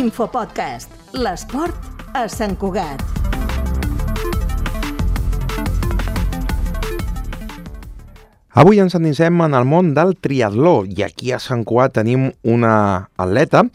Infopodcast. L'esport a Sant Cugat. Avui ens endinsem en el món del triatló i aquí a Sant Cugat tenim una atleta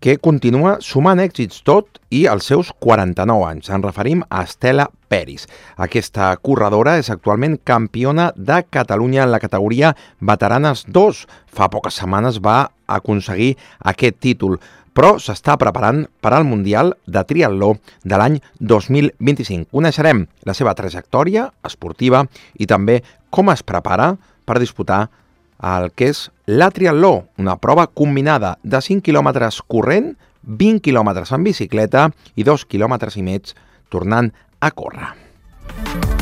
que continua sumant èxits tot i els seus 49 anys. Ens referim a Estela Peris. Aquesta corredora és actualment campiona de Catalunya en la categoria Veteranes 2. Fa poques setmanes va aconseguir aquest títol però s'està preparant per al Mundial de Triatló de l'any 2025. Coneixerem la seva trajectòria esportiva i també com es prepara per disputar el que és la triatló, una prova combinada de 5 quilòmetres corrent, 20 quilòmetres en bicicleta i 2 quilòmetres i mig tornant a córrer.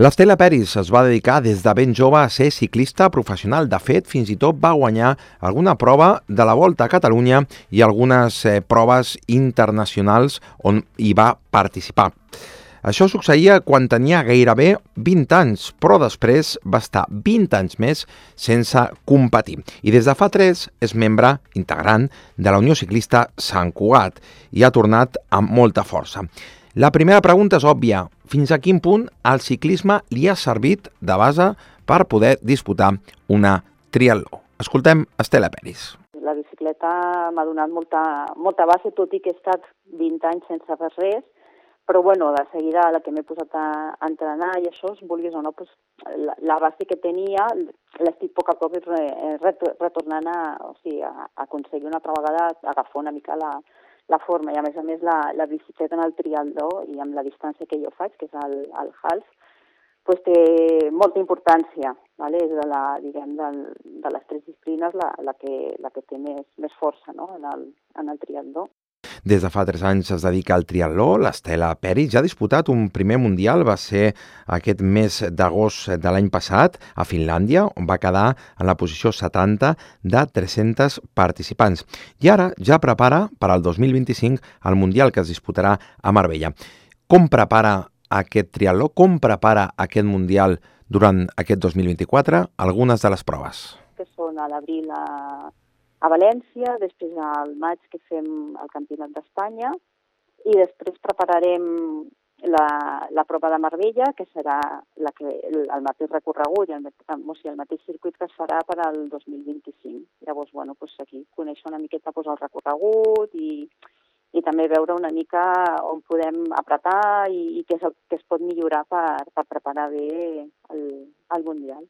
L'Estela Peris es va dedicar des de ben jove a ser ciclista professional. De fet, fins i tot va guanyar alguna prova de la Volta a Catalunya i algunes eh, proves internacionals on hi va participar. Això succeïa quan tenia gairebé 20 anys, però després va estar 20 anys més sense competir. I des de fa 3 és membre integrant de la Unió Ciclista Sant Cugat i ha tornat amb molta força. La primera pregunta és òbvia. Fins a quin punt el ciclisme li ha servit de base per poder disputar una triatló? Escoltem Estela Peris. La bicicleta m'ha donat molta, molta base, tot i que he estat 20 anys sense fer res, però bueno, de seguida la que m'he posat a, entrenar i això, vulguis o no, pues, la, la base que tenia l'estic poc a poc retornant a, o sigui, a, a aconseguir una altra vegada agafar una mica la, la forma i a més a més la, la bicicleta en el trialdó i amb la distància que jo faig, que és el, el half, pues té molta importància, vale? és de, la, diguem, de, de les tres disciplines la, la, que, la que té més, més força no? en, el, en el trialdó. Des de fa 3 anys es dedica al triatló. L'Estela Peris ja ha disputat un primer mundial, va ser aquest mes d'agost de l'any passat a Finlàndia, on va quedar en la posició 70 de 300 participants. I ara ja prepara per al 2025 el mundial que es disputarà a Marbella. Com prepara aquest triatló? Com prepara aquest mundial durant aquest 2024? Algunes de les proves. Que són a l'abril a a València, després al maig que fem el Campionat d'Espanya i després prepararem la, la prova de Marbella, que serà la que, el, mateix recorregut el, o sigui, el mateix circuit que es farà per al 2025. Llavors, bueno, doncs aquí conèixer una miqueta doncs, el recorregut i, i també veure una mica on podem apretar i, i què, és el, què es pot millorar per, per preparar bé el, el Mundial.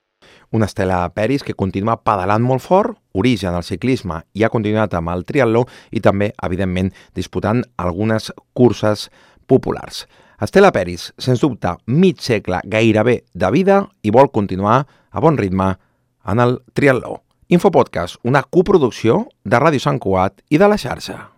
Una Estela Peris que continua pedalant molt fort, origen al ciclisme i ha continuat amb el triatló i també, evidentment, disputant algunes curses populars. Estela Peris, sens dubte, mig segle gairebé de vida i vol continuar a bon ritme en el triatló. Infopodcast, una coproducció de Ràdio Sant Cuat i de la xarxa.